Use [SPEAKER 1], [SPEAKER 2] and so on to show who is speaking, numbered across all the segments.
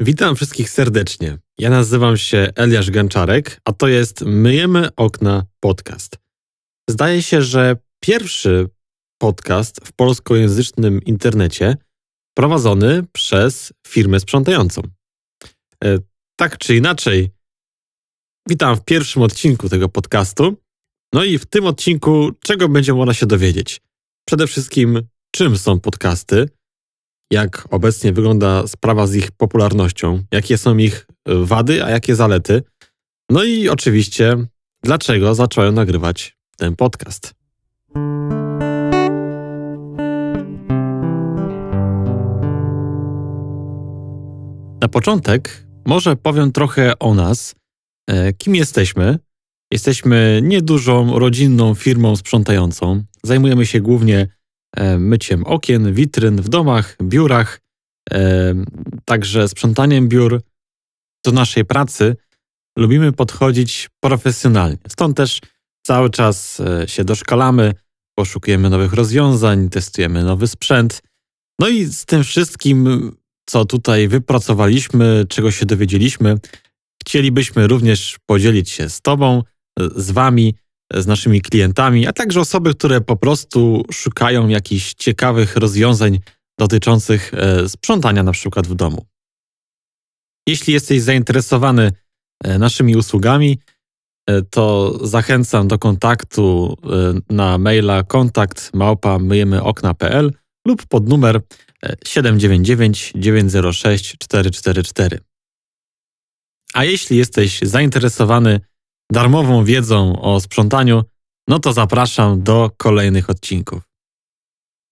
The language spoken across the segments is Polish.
[SPEAKER 1] Witam wszystkich serdecznie. Ja nazywam się Eliasz Gęczarek, a to jest Myjemy Okna Podcast. Zdaje się, że pierwszy podcast w polskojęzycznym internecie prowadzony przez firmę sprzątającą. E, tak czy inaczej, witam w pierwszym odcinku tego podcastu. No i w tym odcinku czego będzie można się dowiedzieć? Przede wszystkim, czym są podcasty, jak obecnie wygląda sprawa z ich popularnością, jakie są ich wady, a jakie zalety. No i oczywiście, dlaczego zacząłem nagrywać ten podcast. Na początek może powiem trochę o nas, e, kim jesteśmy. Jesteśmy niedużą rodzinną firmą sprzątającą. Zajmujemy się głównie E, myciem okien, witryn w domach, biurach, e, także sprzątaniem biur do naszej pracy lubimy podchodzić profesjonalnie. Stąd też cały czas e, się doszkalamy, poszukujemy nowych rozwiązań, testujemy nowy sprzęt. No i z tym wszystkim, co tutaj wypracowaliśmy, czego się dowiedzieliśmy, chcielibyśmy również podzielić się z Tobą, z Wami, z naszymi klientami, a także osoby, które po prostu szukają jakichś ciekawych rozwiązań dotyczących e, sprzątania na przykład w domu. Jeśli jesteś zainteresowany e, naszymi usługami, e, to zachęcam do kontaktu na maila kontakt małpa myjemyokna.pl lub pod numer 799 906 444. A jeśli jesteś zainteresowany darmową wiedzą o sprzątaniu, no to zapraszam do kolejnych odcinków.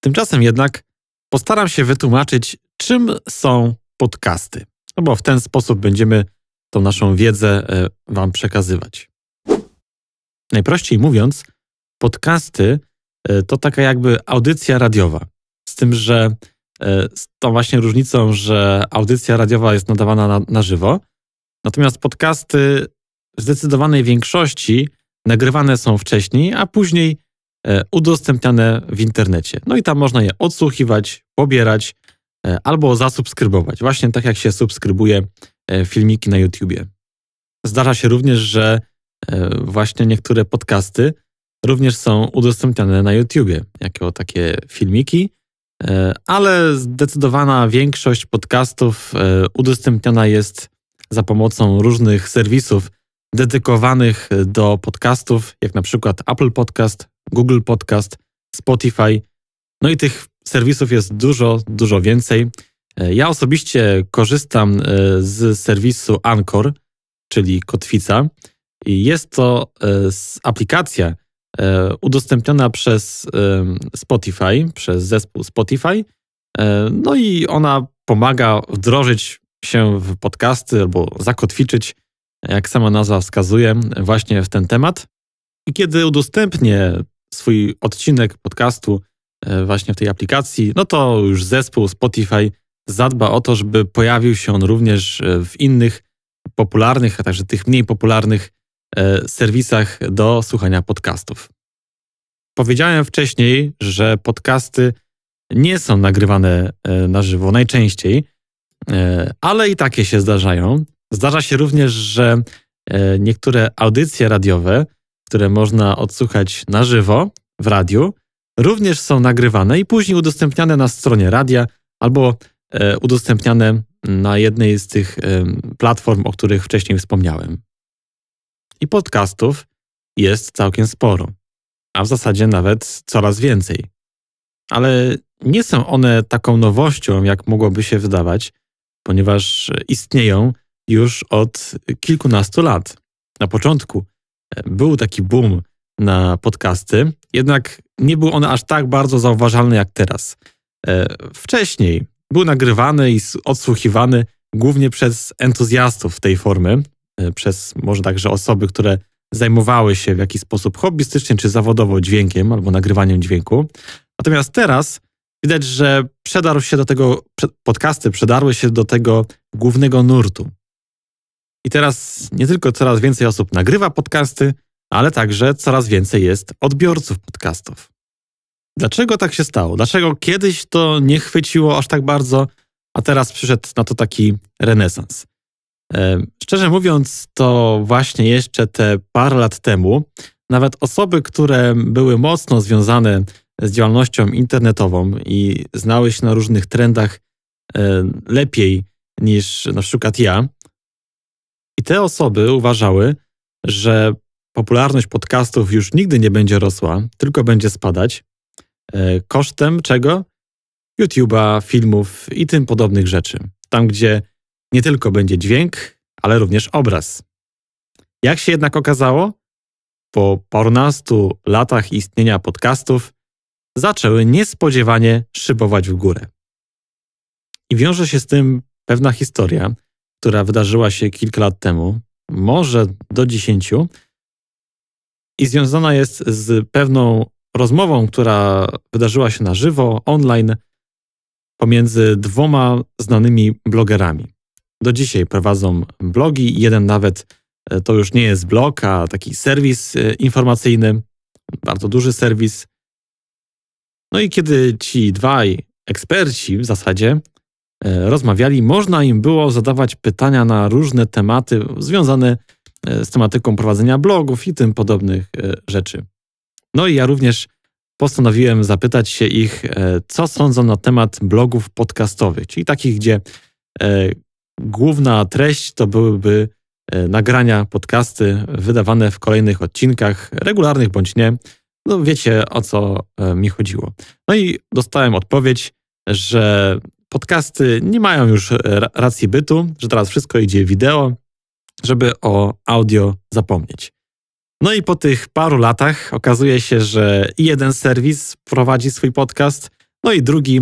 [SPEAKER 1] Tymczasem jednak postaram się wytłumaczyć, czym są podcasty, no bo w ten sposób będziemy tą naszą wiedzę e, Wam przekazywać. Najprościej mówiąc, podcasty e, to taka jakby audycja radiowa. Z tym, że e, z tą właśnie różnicą, że audycja radiowa jest nadawana na, na żywo, natomiast podcasty zdecydowanej większości nagrywane są wcześniej, a później e, udostępniane w internecie. No i tam można je odsłuchiwać, pobierać e, albo zasubskrybować, właśnie tak jak się subskrybuje e, filmiki na YouTubie. Zdarza się również, że właśnie niektóre podcasty również są udostępniane na YouTubie jako takie filmiki, ale zdecydowana większość podcastów udostępniana jest za pomocą różnych serwisów dedykowanych do podcastów, jak na przykład Apple Podcast, Google Podcast, Spotify. No i tych serwisów jest dużo, dużo więcej. Ja osobiście korzystam e, z serwisu Anchor, czyli Kotwica. I jest to e, aplikacja e, udostępniona przez Spotify, przez zespół Spotify. No i ona pomaga wdrożyć się w podcasty albo zakotwiczyć jak sama nazwa wskazuje, właśnie w ten temat. I kiedy udostępnię swój odcinek podcastu e, właśnie w tej aplikacji, no to już zespół Spotify zadba o to, żeby pojawił się on również e, w innych popularnych, a także tych mniej popularnych e, serwisach do słuchania podcastów. Powiedziałem wcześniej, że podcasty nie są nagrywane na żywo najczęściej, ale i takie się zdarzają. Zdarza się również, że e, niektóre audycje radiowe, które można odsłuchać na żywo w radiu, również są nagrywane i później udostępniane na stronie radia albo e, udostępniane na jednej z tych e, platform, o których wcześniej wspomniałem. I podcastów jest całkiem sporo, a w zasadzie nawet coraz więcej. Ale nie są one taką nowością, jak mogłoby się wydawać, ponieważ istnieją już od kilkunastu lat. Na początku e, był taki boom na podcasty, jednak nie był on aż tak bardzo zauważalny jak teraz. E, wcześniej był nagrywany i odsłuchiwany głównie przez entuzjastów tej formy, e, przez może także osoby, które zajmowały się w jakiś sposób hobbystycznie czy zawodowo dźwiękiem albo nagrywaniem dźwięku. Natomiast teraz widać, że przedarł się do tego, podcasty przedarły się do tego głównego nurtu. I teraz nie tylko coraz więcej osób nagrywa podcasty, ale także coraz więcej jest odbiorców podcastów. Dlaczego tak się stało? Dlaczego kiedyś to nie chwyciło aż tak bardzo, a teraz przyszedł na to taki renesans. E, szczerze mówiąc, to właśnie jeszcze te parę lat temu nawet osoby, które były mocno związane z działalnością internetową i znały się na różnych trendach e, lepiej niż na przykład ja, i te osoby uważały, że popularność podcastów już nigdy nie będzie rosła, tylko będzie spadać. E, kosztem czego? YouTube'a, filmów i tym podobnych rzeczy. Tam, gdzie nie tylko będzie dźwięk, ale również obraz. Jak się jednak okazało? Po parunastu latach istnienia podcastów zaczęły niespodziewanie szybować w górę. I wiąże się z tym pewna historia, która wydarzyła się kilka lat temu, może do dziesięciu, i związana jest z pewną rozmową, która wydarzyła się na żywo, online, pomiędzy dwoma znanymi blogerami. Do dzisiaj prowadzą blogi, jeden nawet e, to już nie jest blog, a taki serwis e, informacyjny, bardzo duży serwis. No i kiedy ci dwaj eksperci w zasadzie rozmawiali, można im było zadawać pytania na różne tematy związane z tematyką prowadzenia blogów i tym podobnych rzeczy. No i ja również postanowiłem zapytać się ich, e, co sądzą na temat blogów podcastowych, czyli takich, gdzie e, główna treść to byłyby e, nagrania, podcasty wydawane w kolejnych odcinkach, regularnych bądź nie. No wiecie o co mi chodziło. No i dostałem odpowiedź, że podcasty nie mają już racji bytu, że teraz wszystko idzie wideo, żeby o audio zapomnieć. No i po tych paru latach okazuje się, że jeden serwis prowadzi swój podcast, no i drugi,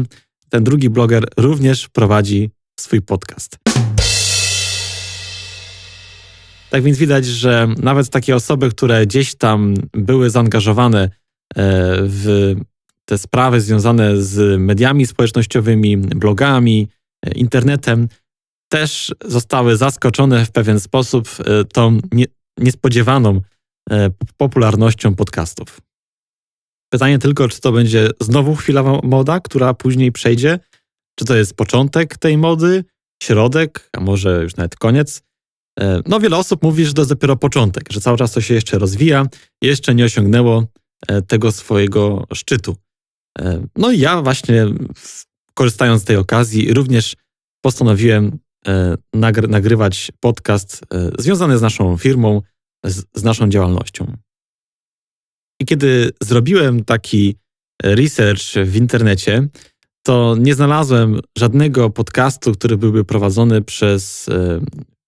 [SPEAKER 1] ten drugi bloger również prowadzi swój podcast. Tak więc widać, że nawet takie osoby, które gdzieś tam były zaangażowane e, w te sprawy związane z mediami społecznościowymi, blogami, e, internetem, też zostały zaskoczone w pewien sposób e, tą niespodziewaną E, popularnością podcastów. Pytanie tylko, czy to będzie znowu chwilowa moda, która później przejdzie, czy to jest początek tej mody, środek, a może już nawet koniec. No, wiele osób mówi, że to jest dopiero początek, że cały czas to się jeszcze rozwija, jeszcze nie osiągnęło tego swojego szczytu. No i ja właśnie, korzystając z tej okazji, również postanowiłem nagrywać podcast związany z naszą firmą, z, z naszą działalnością. I kiedy zrobiłem taki research w internecie, to nie znalazłem żadnego podcastu, który byłby prowadzony przez e,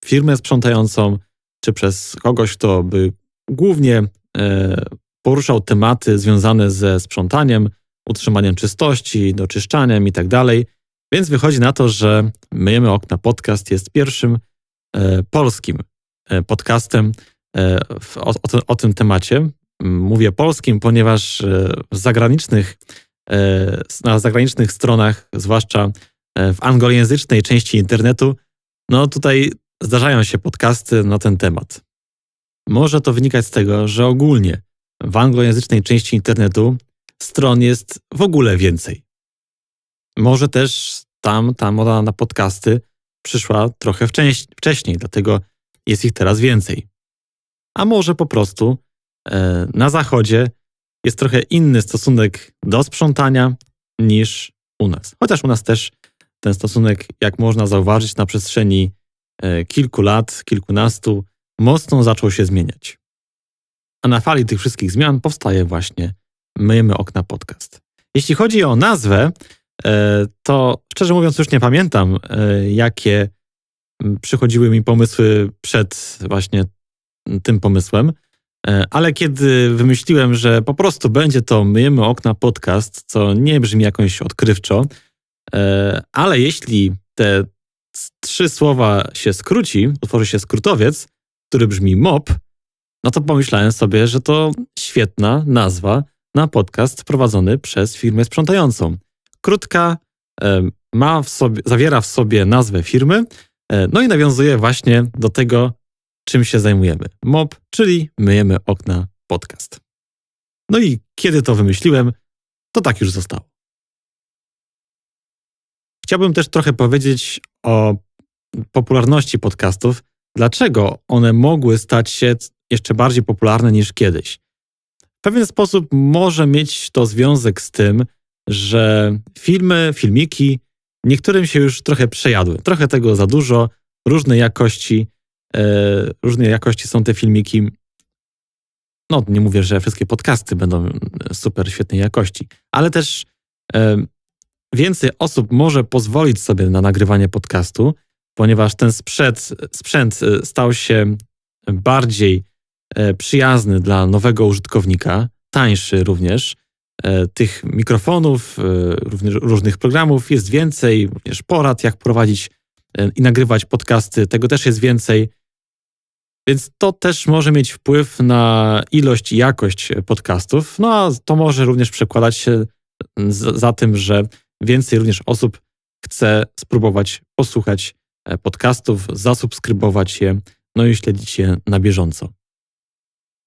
[SPEAKER 1] firmę sprzątającą, czy przez kogoś, kto by głównie e, poruszał tematy związane ze sprzątaniem, utrzymaniem czystości, doczyszczaniem i tak dalej. Więc wychodzi na to, że Myjemy Okna Podcast jest pierwszym e, polskim podcastem, E, o, o, o tym temacie. Mówię polskim, ponieważ e, w zagranicznych, e, na zagranicznych stronach, zwłaszcza w anglojęzycznej części internetu, no tutaj zdarzają się podcasty na ten temat. Może to wynikać z tego, że ogólnie w anglojęzycznej części internetu stron jest w ogóle więcej. Może też tam ta moda na podcasty przyszła trochę wcześniej, dlatego jest ich teraz więcej a może po prostu e, na zachodzie jest trochę inny stosunek do sprzątania niż u nas. Chociaż u nas też ten stosunek, jak można zauważyć na przestrzeni e, kilku lat, kilkunastu, mocno zaczął się zmieniać. A na fali tych wszystkich zmian powstaje właśnie Myjemy Okna Podcast. Jeśli chodzi o nazwę, e, to szczerze mówiąc już nie pamiętam, jakie przychodziły mi pomysły przed właśnie tym pomysłem. E, ale kiedy wymyśliłem, że po prostu będzie to Myjemy Okna podcast, co nie brzmi jakoś odkrywczo, e, ale jeśli te trzy słowa się skróci, utworzy się skrótowiec, który brzmi MOP, no to pomyślałem sobie, że to świetna nazwa na podcast prowadzony przez firmę sprzątającą. Krótka, e, ma w sobie, zawiera w sobie nazwę firmy, no i nawiązuje właśnie do tego, czym się zajmujemy. MOP, czyli myjemy okna podcast. No i kiedy to wymyśliłem, to tak już zostało. chciałbym też trochę powiedzieć o popularności podcastów, dlaczego one mogły stać się jeszcze bardziej popularne niż kiedyś. W pewien sposób może mieć to związek z tym, że filmy, filmiki niektórym się już trochę przejadły. Trochę tego za dużo, różnej jakości, e, jakości są te filmiki. No, nie mówię, że wszystkie podcasty będą super świetnej jakości, ale też e, więcej osób może pozwolić sobie na nagrywanie podcastu, ponieważ ten sprzęt, sprzęt e, stał się bardziej przyjazny dla nowego użytkownika, tańszy również. E, tych mikrofonów, również różnych programów jest więcej, również porad, jak prowadzić i nagrywać podcasty, tego też jest więcej. Więc to też może mieć wpływ na ilość i jakość podcastów. No a to może również przekładać się za tym, że więcej również osób chce spróbować posłuchać e, podcastów, zasubskrybować je, no i śledzić je na bieżąco.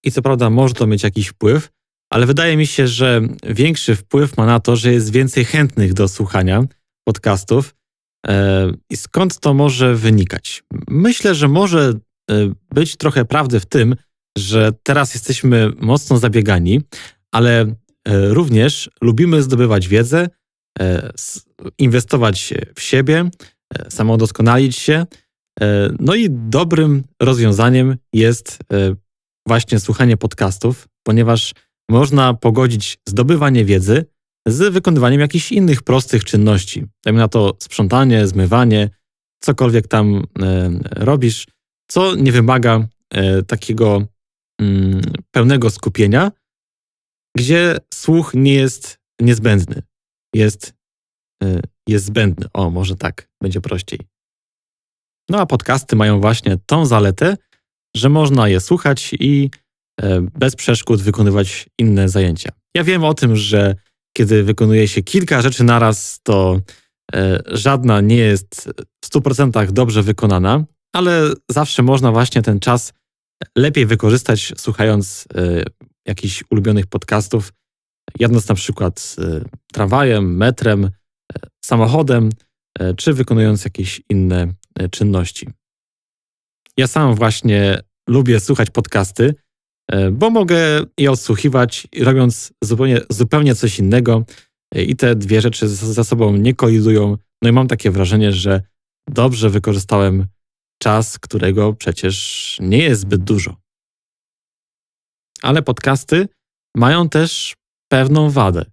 [SPEAKER 1] I co prawda może to mieć jakiś wpływ, ale wydaje mi się, że większy wpływ ma na to, że jest więcej chętnych do słuchania podcastów. E, I skąd to może wynikać? Myślę, że może e, być trochę prawdy w tym, że teraz jesteśmy mocno zabiegani, ale również lubimy zdobywać wiedzę, E, inwestować w siebie, e, samodoskonalić się. E, no i dobrym rozwiązaniem jest właśnie słuchanie podcastów, ponieważ można pogodzić zdobywanie wiedzy z wykonywaniem jakichś innych prostych czynności. Dajmy na to sprzątanie, zmywanie, cokolwiek tam robisz, co nie wymaga takiego mm, pełnego skupienia, gdzie słuch nie jest niezbędny jest, y, jest zbędny. O, może tak, będzie prościej. No a podcasty mają właśnie tą zaletę, że można je słuchać i e, bez przeszkód wykonywać inne zajęcia. Ja wiem o tym, że kiedy wykonuje się kilka rzeczy naraz, to e, żadna nie jest w 100% dobrze wykonana, ale zawsze można właśnie ten czas lepiej wykorzystać, słuchając e, jakichś ulubionych podcastów, jadąc na przykład tramwajem, metrem, samochodem, czy wykonując jakieś inne czynności. Ja sam właśnie lubię słuchać podcasty, bo mogę je odsłuchiwać, robiąc zupełnie, zupełnie coś innego i te dwie rzeczy ze sobą nie kolidują. No i mam takie wrażenie, że dobrze wykorzystałem czas, którego przecież nie jest zbyt dużo. Ale podcasty mają też pewną wadę.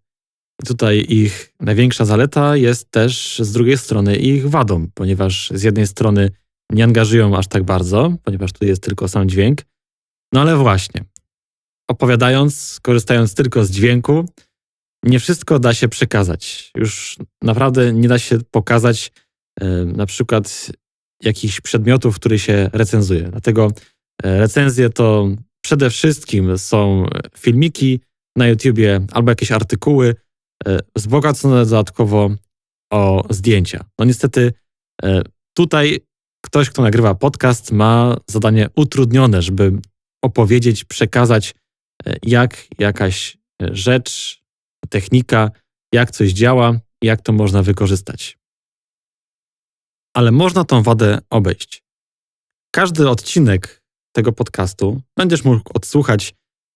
[SPEAKER 1] Tutaj ich największa zaleta jest też z drugiej strony ich wadą, ponieważ z jednej strony nie angażują aż tak bardzo, ponieważ tu jest tylko sam dźwięk. No ale właśnie, opowiadając, korzystając tylko z dźwięku, nie wszystko da się przekazać. Już naprawdę nie da się pokazać e, na przykład jakichś przedmiotów, które się recenzuje. Dlatego e, recenzje to przede wszystkim są filmiki, na YouTubie albo jakieś artykuły e, wzbogacone dodatkowo o zdjęcia. No niestety tutaj ktoś, kto nagrywa podcast, ma zadanie utrudnione, żeby opowiedzieć, przekazać, e, jak jakaś rzecz, technika, jak coś działa, jak to można wykorzystać. Ale można tą wadę obejść. Każdy odcinek tego podcastu będziesz mógł odsłuchać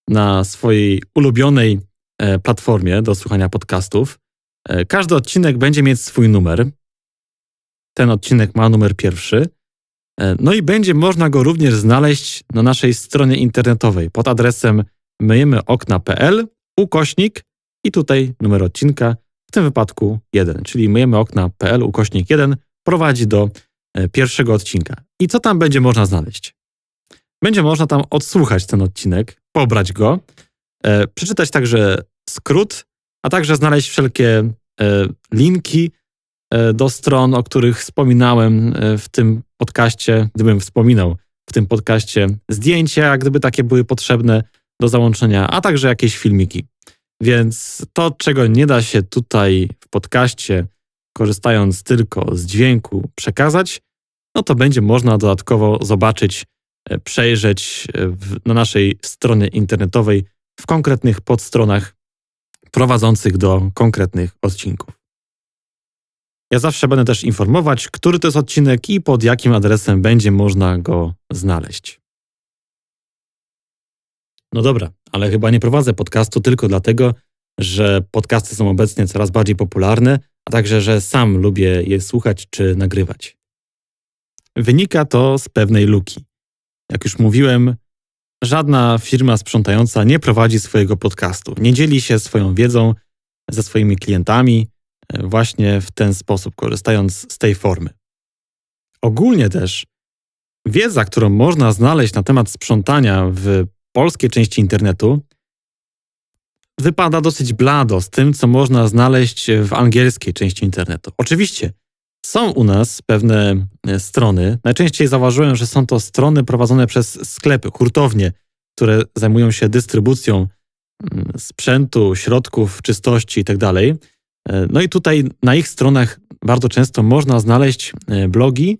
[SPEAKER 1] na swojej ulubionej e, platformie do słuchania podcastów. E, każdy odcinek będzie mieć swój numer. Ten odcinek ma numer pierwszy. E, no i będzie można go również znaleźć na naszej stronie internetowej pod adresem myjemyokna.pl ukośnik i tutaj numer odcinka, w tym wypadku 1, czyli myjemyokna.pl ukośnik 1 prowadzi do pierwszego odcinka. I co tam będzie można znaleźć? Będzie można tam odsłuchać ten odcinek, pobrać go, e, przeczytać także skrót, a także znaleźć wszelkie e, linki e, do stron, o których wspominałem e, w tym podcaście, gdybym wspominał w tym podcaście zdjęcia, gdyby takie były potrzebne do załączenia, a także jakieś filmiki. Więc to, czego nie da się tutaj w podcaście, korzystając tylko z dźwięku, przekazać, no to będzie można dodatkowo zobaczyć E, przejrzeć e, w, na naszej stronie internetowej w konkretnych podstronach prowadzących do konkretnych odcinków. Ja zawsze będę też informować, który to jest odcinek i pod jakim adresem będzie można go znaleźć. No dobra, ale chyba nie prowadzę podcastu tylko dlatego, że podcasty są obecnie coraz bardziej popularne, a także, że sam lubię je słuchać czy nagrywać. Wynika to z pewnej luki. Jak już mówiłem, żadna firma sprzątająca nie prowadzi swojego podcastu, nie dzieli się swoją wiedzą ze swoimi klientami właśnie w ten sposób, korzystając z tej formy. Ogólnie też wiedza, którą można znaleźć na temat sprzątania w polskiej części internetu, wypada dosyć blado z tym, co można znaleźć w angielskiej części internetu. Oczywiście są u nas pewne e, strony. Najczęściej zauważyłem, że są to strony prowadzone przez sklepy, hurtownie, które zajmują się dystrybucją mm, sprzętu, środków czystości itd. E, no i tutaj na ich stronach bardzo często można znaleźć e, blogi,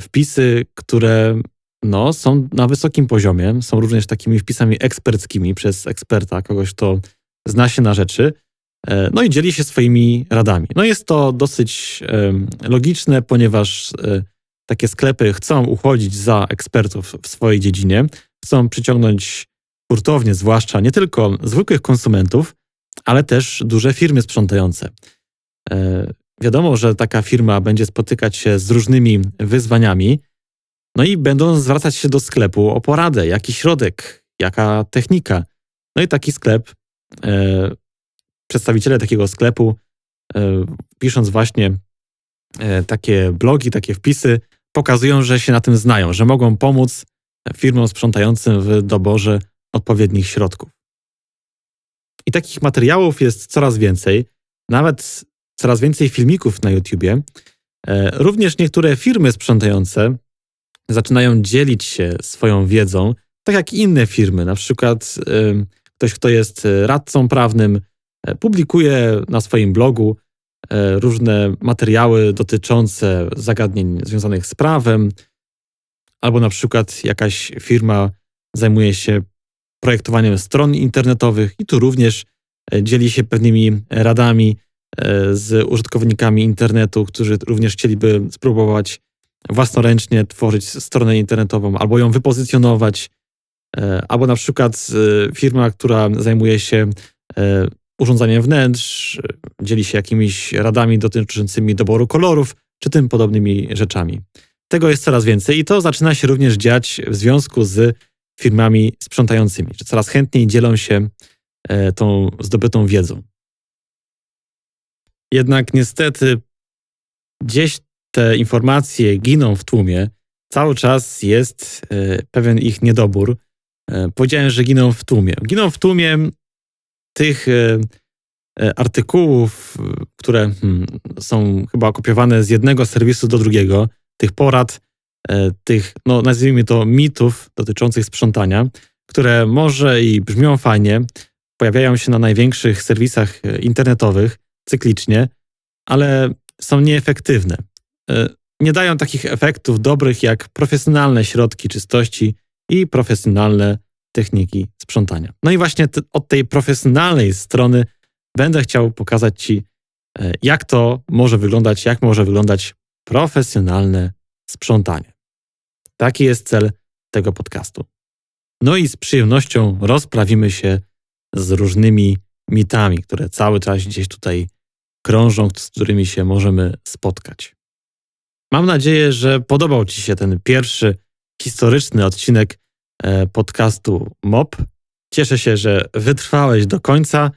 [SPEAKER 1] wpisy, które no, są na wysokim poziomie, są również takimi wpisami eksperckimi przez eksperta, kogoś, kto zna się na rzeczy, e, no i dzieli się swoimi radami. No jest to dosyć logiczne, ponieważ e, takie sklepy chcą uchodzić za ekspertów w swojej dziedzinie, chcą przyciągnąć hurtownie, zwłaszcza nie tylko zwykłych konsumentów, ale też duże firmy sprzątające. E, wiadomo, że taka firma będzie spotykać się z różnymi wyzwaniami, no i będą zwracać się do sklepu o poradę, jaki środek, jaka technika. No i taki sklep e, przedstawiciele takiego sklepu, e, pisząc właśnie takie blogi, takie wpisy, pokazują, że się na tym znają, że mogą pomóc firmom sprzątającym w doborze odpowiednich środków. I takich materiałów jest coraz więcej, nawet coraz więcej filmików na YouTubie. Również niektóre firmy sprzątające zaczynają dzielić się swoją wiedzą, tak jak inne firmy, na przykład Ktoś, kto jest e, radcą prawnym, e, publikuje na swoim blogu e, różne materiały dotyczące zagadnień związanych z prawem, albo na przykład jakaś firma zajmuje się projektowaniem stron internetowych i tu również dzieli się pewnymi radami z użytkownikami internetu, którzy również chcieliby spróbować własnoręcznie tworzyć stronę internetową albo ją wypozycjonować E, albo na przykład e, firma, która zajmuje się e, urządzaniem wnętrz, dzieli się jakimiś radami dotyczącymi doboru kolorów, czy tym podobnymi rzeczami. Tego jest coraz więcej i to zaczyna się również dziać w związku z firmami sprzątającymi, że coraz chętniej dzielą się tą zdobytą wiedzą. Jednak niestety gdzieś te informacje giną w tłumie. Cały czas jest pewien ich niedobór, E, powiedziałem, że giną w tłumie. Giną w tłumie tych e, e, artykułów, które hmm, są chyba kopiowane z jednego serwisu do drugiego, tych porad, tych, no nazwijmy to, mitów dotyczących sprzątania, które może i brzmią fajnie, pojawiają się na największych serwisach internetowych cyklicznie, ale są nieefektywne. Nie dają takich efektów dobrych jak profesjonalne środki czystości i profesjonalne techniki sprzątania. No i właśnie od tej profesjonalnej strony będę chciał pokazać Ci, e, jak to może wyglądać, jak może wyglądać profesjonalne sprzątanie. Taki jest cel tego podcastu. No i z przyjemnością rozprawimy się z różnymi mitami, które cały czas gdzieś tutaj krążą, z którymi się możemy spotkać. Mam nadzieję, że podobał Ci się ten pierwszy historyczny odcinek e, podcastu MOP. Cieszę się, że wytrwałeś do końca,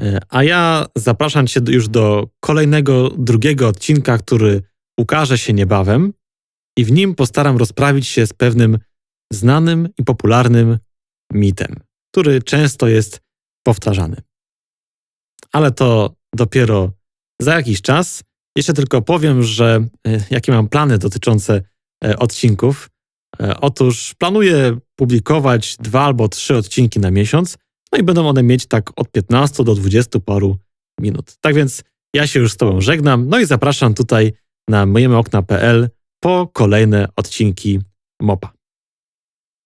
[SPEAKER 1] e, a ja zapraszam Cię już do kolejnego, drugiego odcinka, który ukaże się niebawem i w nim postaram rozprawić się z pewnym znanym i popularnym mitem, który często jest powtarzany. Ale to dopiero za jakiś czas. Jeszcze tylko powiem, że e, jakie mam plany dotyczące odcinków. E, otóż planuję publikować dwa albo trzy odcinki na miesiąc, no i będą one mieć tak od 15 do 20 paru minut. Tak więc ja się już z Tobą żegnam, no i zapraszam tutaj na myjemyokna.pl po kolejne odcinki MOPA.